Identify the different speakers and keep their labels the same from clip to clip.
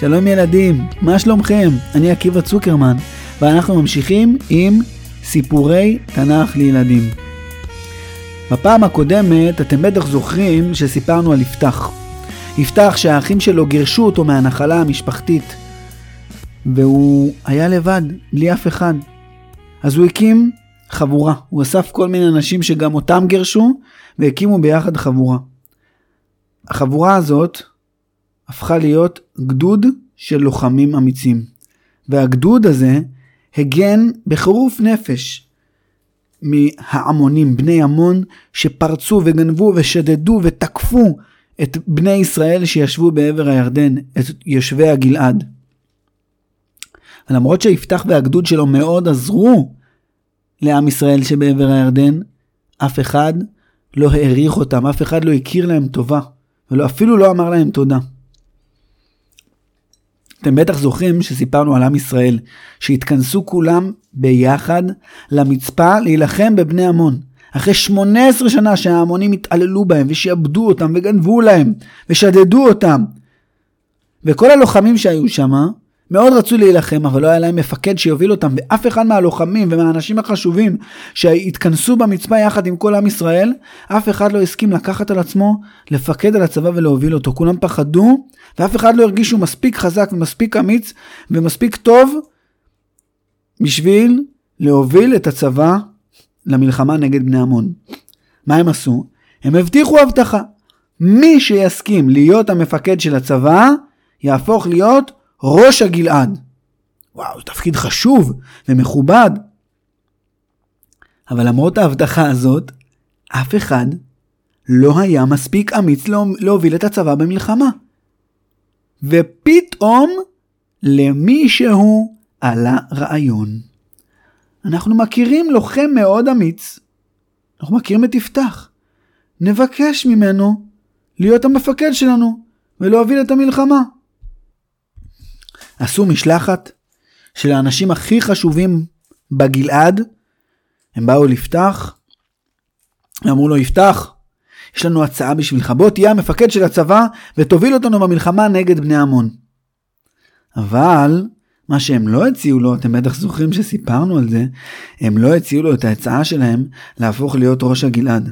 Speaker 1: שלום ילדים, מה שלומכם? אני עקיבא צוקרמן, ואנחנו ממשיכים עם סיפורי תנ"ך לילדים. בפעם הקודמת אתם בטח זוכרים שסיפרנו על יפתח. יפתח שהאחים שלו גירשו אותו מהנחלה המשפחתית, והוא היה לבד, בלי אף אחד. אז הוא הקים חבורה, הוא אסף כל מיני אנשים שגם אותם גירשו, והקימו ביחד חבורה. החבורה הזאת הפכה להיות גדוד של לוחמים אמיצים. והגדוד הזה הגן בחירוף נפש מהעמונים, בני עמון, שפרצו וגנבו ושדדו ותקפו את בני ישראל שישבו בעבר הירדן, את יושבי הגלעד. למרות שיפתח והגדוד שלו מאוד עזרו לעם ישראל שבעבר הירדן, אף אחד לא העריך אותם, אף אחד לא הכיר להם טובה, ואפילו לא אמר להם תודה. אתם בטח זוכרים שסיפרנו על עם ישראל, שהתכנסו כולם ביחד למצפה להילחם בבני עמון. אחרי 18 שנה שההמונים התעללו בהם ושעבדו אותם וגנבו להם ושדדו אותם. וכל הלוחמים שהיו שם מאוד רצו להילחם אבל לא היה להם מפקד שיוביל אותם ואף אחד מהלוחמים ומהאנשים החשובים שהתכנסו במצפה יחד עם כל עם ישראל אף אחד לא הסכים לקחת על עצמו לפקד על הצבא ולהוביל אותו כולם פחדו ואף אחד לא הרגישו מספיק חזק ומספיק אמיץ ומספיק טוב בשביל להוביל את הצבא למלחמה נגד בני עמון. מה הם עשו? הם הבטיחו הבטחה. מי שיסכים להיות המפקד של הצבא, יהפוך להיות ראש הגלעד. וואו, תפקיד חשוב ומכובד. אבל למרות ההבטחה הזאת, אף אחד לא היה מספיק אמיץ להוביל את הצבא במלחמה. ופתאום למישהו עלה רעיון. אנחנו מכירים לוחם מאוד אמיץ. אנחנו מכירים את יפתח. נבקש ממנו להיות המפקד שלנו ולהוביל את המלחמה. עשו משלחת של האנשים הכי חשובים בגלעד. הם באו לפתח, ואמרו לו, יפתח, יש לנו הצעה בשבילך, בוא תהיה המפקד של הצבא ותוביל אותנו במלחמה נגד בני עמון. אבל מה שהם לא הציעו לו, אתם בטח זוכרים שסיפרנו על זה, הם לא הציעו לו את ההצעה שלהם להפוך להיות ראש הגלעד.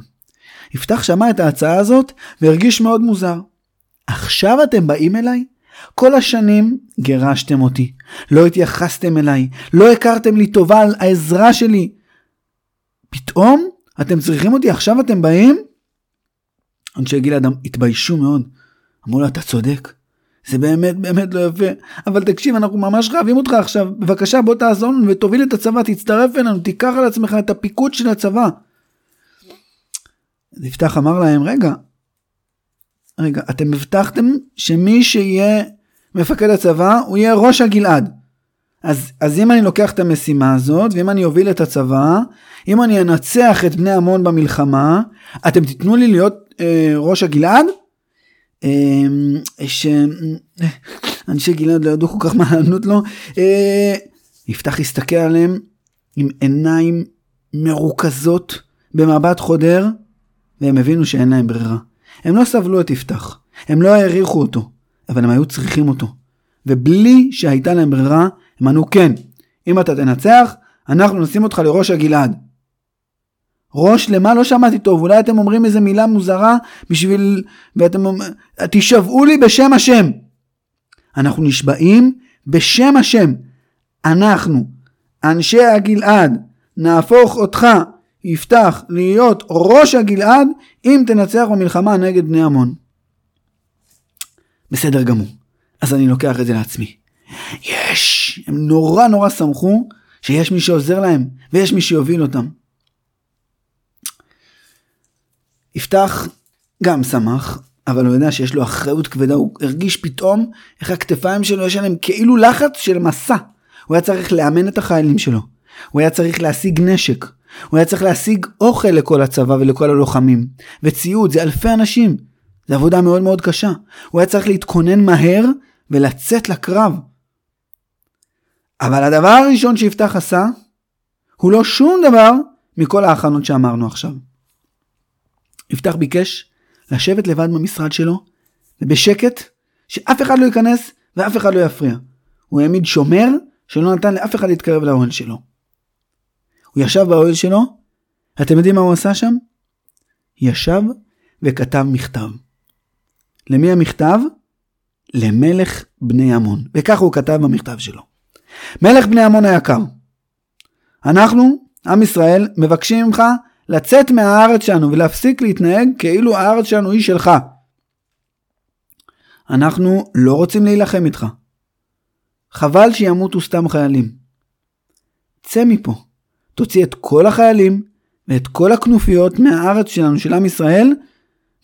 Speaker 1: יפתח שמע את ההצעה הזאת והרגיש מאוד מוזר. עכשיו אתם באים אליי? כל השנים גירשתם אותי, לא התייחסתם אליי, לא הכרתם לי טובה על העזרה שלי. פתאום אתם צריכים אותי, עכשיו אתם באים? אנשי גלעד התביישו מאוד. אמרו לו, אתה צודק, זה באמת באמת לא יפה, אבל תקשיב, אנחנו ממש חייבים אותך עכשיו, בבקשה בוא תעזור לנו ותוביל את הצבא, תצטרף אלינו, תיקח על עצמך את הפיקוד של הצבא. יפתח אמר להם, רגע, רגע, אתם הבטחתם שמי שיהיה מפקד הצבא, הוא יהיה ראש הגלעד. אז, אז אם אני לוקח את המשימה הזאת, ואם אני אוביל את הצבא, אם אני אנצח את בני עמון במלחמה, אתם תיתנו לי להיות אה, ראש הגלעד? אה, שאנשי גלעד לא ידעו כל כך מה לענות לו. אה, יפתח הסתכל עליהם עם עיניים מרוכזות במבט חודר, והם הבינו שאין להם ברירה. הם לא סבלו את יפתח, הם לא העריכו אותו, אבל הם היו צריכים אותו. ובלי שהייתה להם ברירה, הם ענו כן, אם אתה תנצח, אנחנו נשים אותך לראש הגלעד. ראש למה לא שמעתי טוב, אולי אתם אומרים איזה מילה מוזרה בשביל, ואתם אומרים, תשבעו לי בשם השם. אנחנו נשבעים בשם השם. אנחנו, אנשי הגלעד, נהפוך אותך, יפתח, להיות ראש הגלעד, אם תנצח במלחמה נגד בני עמון. בסדר גמור. אז אני לוקח את זה לעצמי. יש! הם נורא נורא שמחו שיש מי שעוזר להם, ויש מי שיוביל אותם. יפתח גם שמח, אבל הוא יודע שיש לו אחריות כבדה, הוא הרגיש פתאום איך הכתפיים שלו יש עליהם כאילו לחץ של מסע. הוא היה צריך לאמן את החיילים שלו, הוא היה צריך להשיג נשק, הוא היה צריך להשיג אוכל לכל הצבא ולכל הלוחמים, וציוד, זה אלפי אנשים, זו עבודה מאוד מאוד קשה. הוא היה צריך להתכונן מהר ולצאת לקרב. אבל הדבר הראשון שיפתח עשה, הוא לא שום דבר מכל ההכנות שאמרנו עכשיו. יפתח ביקש לשבת לבד במשרד שלו, ובשקט, שאף אחד לא ייכנס ואף אחד לא יפריע. הוא העמיד שומר שלא נתן לאף אחד להתקרב לאוהל שלו. הוא ישב באוהל שלו, אתם יודעים מה הוא עשה שם? ישב וכתב מכתב. למי המכתב? למלך בני עמון. וכך הוא כתב במכתב שלו. מלך בני עמון היקר, אנחנו, עם ישראל, מבקשים ממך לצאת מהארץ שלנו ולהפסיק להתנהג כאילו הארץ שלנו היא שלך. אנחנו לא רוצים להילחם איתך. חבל שימותו סתם חיילים. צא מפה, תוציא את כל החיילים ואת כל הכנופיות מהארץ שלנו, של עם ישראל,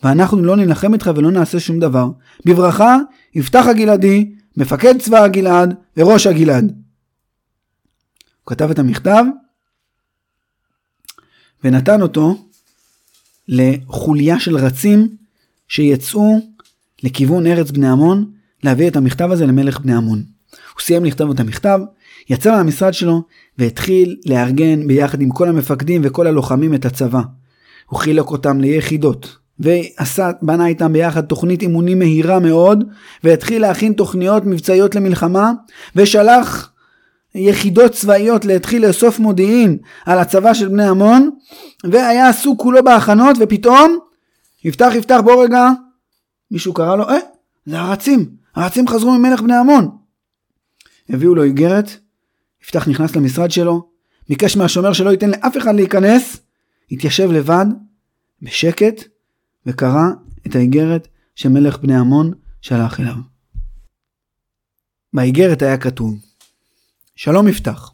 Speaker 1: ואנחנו לא נילחם איתך ולא נעשה שום דבר. בברכה, יפתח הגלעדי, מפקד צבא הגלעד וראש הגלעד. הוא כתב את המכתב ונתן אותו לחוליה של רצים שיצאו לכיוון ארץ בני עמון להביא את המכתב הזה למלך בני עמון. הוא סיים לכתוב את המכתב, יצא מהמשרד שלו והתחיל לארגן ביחד עם כל המפקדים וכל הלוחמים את הצבא. הוא חילק אותם ליחידות ועשה, בנה איתם ביחד תוכנית אימונים מהירה מאוד והתחיל להכין תוכניות מבצעיות למלחמה ושלח יחידות צבאיות להתחיל לאסוף מודיעין על הצבא של בני עמון והיה עסוק כולו בהכנות ופתאום יפתח יפתח בוא רגע מישהו קרא לו אה זה הרצים הרצים חזרו ממלך בני עמון. הביאו לו איגרת יפתח נכנס למשרד שלו ביקש מהשומר שלא ייתן לאף אחד להיכנס התיישב לבד בשקט וקרא את האיגרת שמלך בני עמון שלח אליו. באיגרת היה כתוב שלום יפתח.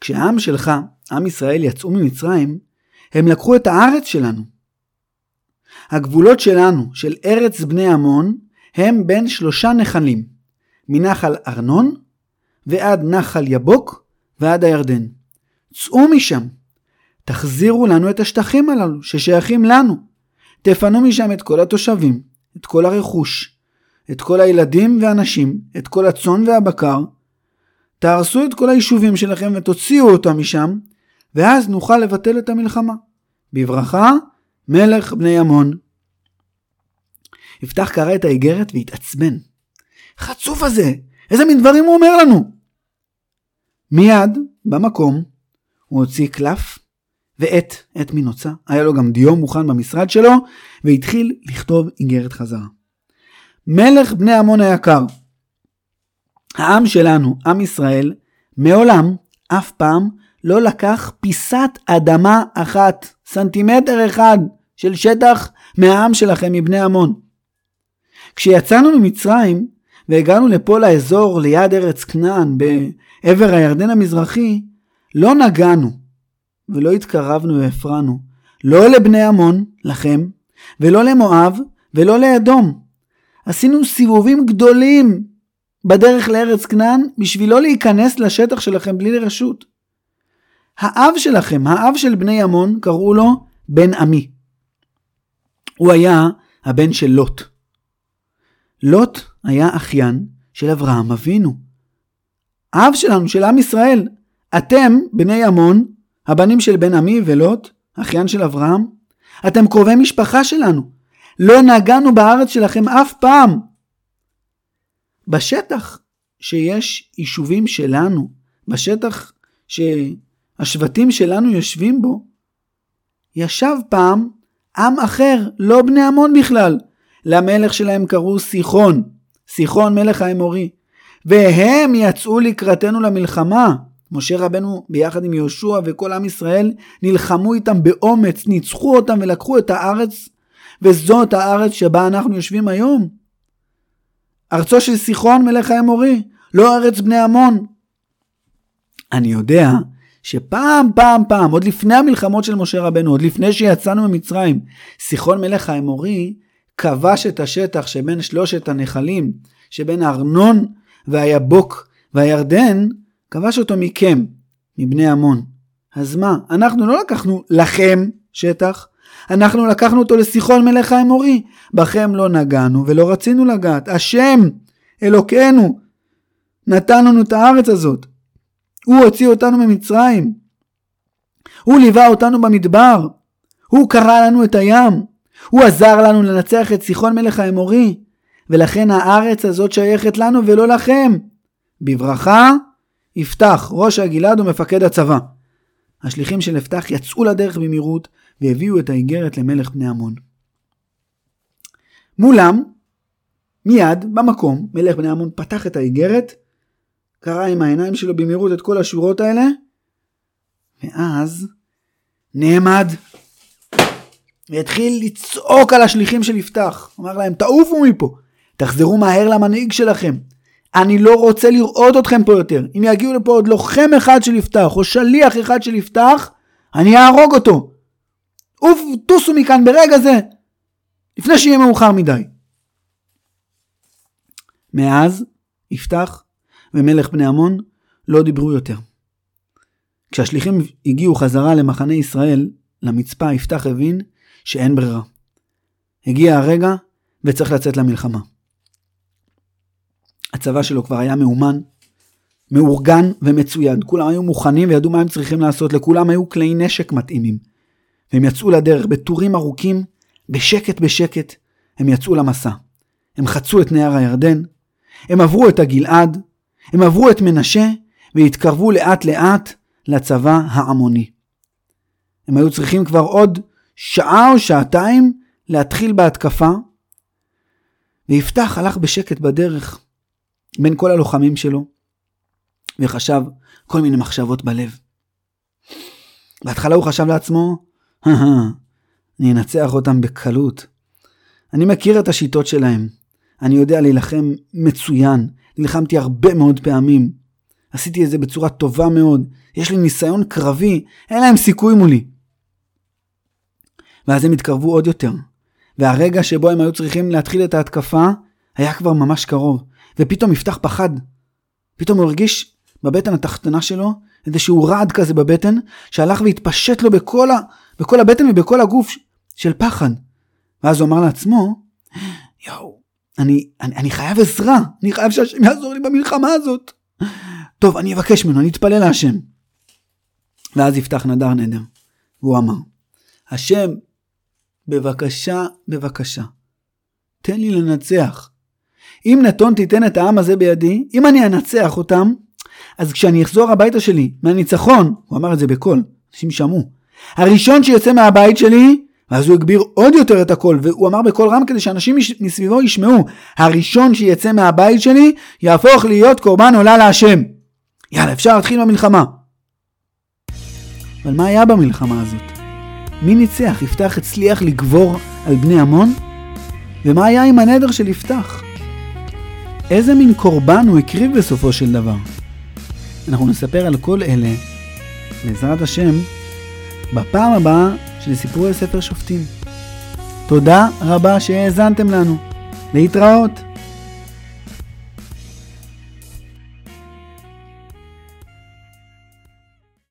Speaker 1: כשהעם שלך, עם ישראל, יצאו ממצרים, הם לקחו את הארץ שלנו. הגבולות שלנו, של ארץ בני עמון, הם בין שלושה נחלים, מנחל ארנון ועד נחל יבוק ועד הירדן. צאו משם, תחזירו לנו את השטחים הללו ששייכים לנו. תפנו משם את כל התושבים, את כל הרכוש, את כל הילדים והנשים, את כל הצאן והבקר, תהרסו את כל היישובים שלכם ותוציאו אותם משם, ואז נוכל לבטל את המלחמה. בברכה, מלך בני עמון. יפתח קרא את האיגרת והתעצבן. חצוף הזה, איזה מין דברים הוא אומר לנו? מיד, במקום, הוא הוציא קלף ועט, עט מנוצה, היה לו גם דיו מוכן במשרד שלו, והתחיל לכתוב איגרת חזרה. מלך בני עמון היקר, העם שלנו, עם ישראל, מעולם, אף פעם, לא לקח פיסת אדמה אחת, סנטימטר אחד של שטח מהעם שלכם, מבני עמון. כשיצאנו ממצרים והגענו לפה לאזור ליד ארץ כנען בעבר הירדן המזרחי, לא נגענו ולא התקרבנו והפרענו, לא לבני עמון, לכם, ולא למואב ולא לאדום. עשינו סיבובים גדולים בדרך לארץ כנען בשביל לא להיכנס לשטח שלכם בלי רשות. האב שלכם, האב של בני עמון, קראו לו בן עמי. הוא היה הבן של לוט. לוט היה אחיין של אברהם אבינו. האב שלנו, של עם ישראל. אתם, בני עמון, הבנים של בן עמי ולוט, אחיין של אברהם, אתם קרובי משפחה שלנו. לא נגענו בארץ שלכם אף פעם. בשטח שיש יישובים שלנו, בשטח שהשבטים שלנו יושבים בו, ישב פעם עם אחר, לא בני עמון בכלל. למלך שלהם קראו סיחון, סיחון מלך האמורי. והם יצאו לקראתנו למלחמה. משה רבנו ביחד עם יהושע וכל עם ישראל נלחמו איתם באומץ, ניצחו אותם ולקחו את הארץ, וזאת הארץ שבה אנחנו יושבים היום. ארצו של סיחון מלך האמורי, לא ארץ בני עמון. אני יודע שפעם פעם פעם, עוד לפני המלחמות של משה רבנו, עוד לפני שיצאנו ממצרים, סיחון מלך האמורי כבש את השטח שבין שלושת הנחלים, שבין הארנון והיבוק והירדן, כבש אותו מכם, מבני עמון. אז מה, אנחנו לא לקחנו לכם שטח, אנחנו לקחנו אותו לסיחון מלך האמורי. בכם לא נגענו ולא רצינו לגעת. השם, אלוקינו, נתן לנו את הארץ הזאת. הוא הוציא אותנו ממצרים. הוא ליווה אותנו במדבר. הוא קרא לנו את הים. הוא עזר לנו לנצח את סיחון מלך האמורי. ולכן הארץ הזאת שייכת לנו ולא לכם. בברכה, יפתח, ראש הגלעד ומפקד הצבא. השליחים של יפתח יצאו לדרך במהירות והביאו את האיגרת למלך בני עמון. מולם, מיד, במקום, מלך בני עמון פתח את האיגרת, קרא עם העיניים שלו במהירות את כל השורות האלה, ואז נעמד והתחיל לצעוק על השליחים של יפתח. אמר להם, תעופו מפה, תחזרו מהר למנהיג שלכם. אני לא רוצה לראות אתכם פה יותר. אם יגיעו לפה עוד לוחם אחד של יפתח, או שליח אחד של יפתח, אני אהרוג אותו. עוף, טוסו מכאן ברגע זה, לפני שיהיה מאוחר מדי. מאז, יפתח ומלך בני עמון לא דיברו יותר. כשהשליחים הגיעו חזרה למחנה ישראל, למצפה, יפתח הבין שאין ברירה. הגיע הרגע וצריך לצאת למלחמה. הצבא שלו כבר היה מאומן, מאורגן ומצויד. כולם היו מוכנים וידעו מה הם צריכים לעשות. לכולם היו כלי נשק מתאימים. והם יצאו לדרך בטורים ארוכים, בשקט בשקט, הם יצאו למסע. הם חצו את נהר הירדן, הם עברו את הגלעד, הם עברו את מנשה, והתקרבו לאט לאט לצבא העמוני. הם היו צריכים כבר עוד שעה או שעתיים להתחיל בהתקפה, ויפתח הלך בשקט בדרך בין כל הלוחמים שלו, וחשב כל מיני מחשבות בלב. בהתחלה הוא חשב לעצמו, אני אנצח אותם בקלות. אני מכיר את השיטות שלהם. אני יודע להילחם מצוין. נלחמתי הרבה מאוד פעמים. עשיתי את זה בצורה טובה מאוד. יש לי ניסיון קרבי, אין להם סיכוי מולי. ואז הם התקרבו עוד יותר. והרגע שבו הם היו צריכים להתחיל את ההתקפה, היה כבר ממש קרוב. ופתאום יפתח פחד. פתאום הוא הרגיש בבטן התחתונה שלו איזשהו רעד כזה בבטן, שהלך והתפשט לו בכל, ה... בכל הבטן ובכל הגוף של פחד. ואז הוא אמר לעצמו, יואו, אני, אני, אני חייב עזרה, אני חייב שהשם יעזור לי במלחמה הזאת. טוב, אני אבקש ממנו, אני אתפלל להשם. ואז יפתח נדר נדר, והוא אמר, השם, בבקשה, בבקשה, תן לי לנצח. אם נתון תיתן את העם הזה בידי, אם אני אנצח אותם, אז כשאני אחזור הביתה שלי מהניצחון, הוא אמר את זה בקול, אנשים שמעו, הראשון שיוצא מהבית שלי, ואז הוא הגביר עוד יותר את הקול, והוא אמר בקול רם כדי שאנשים מסביבו ישמעו, הראשון שיצא מהבית שלי, יהפוך להיות קורבן עולה להשם. יאללה, אפשר להתחיל במלחמה. אבל מה היה במלחמה הזאת? מי ניצח? יפתח הצליח לגבור על בני עמון? ומה היה עם הנדר של יפתח? איזה מין קורבן הוא הקריב בסופו של דבר? אנחנו נספר על כל אלה, בעזרת השם, בפעם הבאה של סיפורי ספר שופטים. תודה רבה שהאזנתם לנו. להתראות.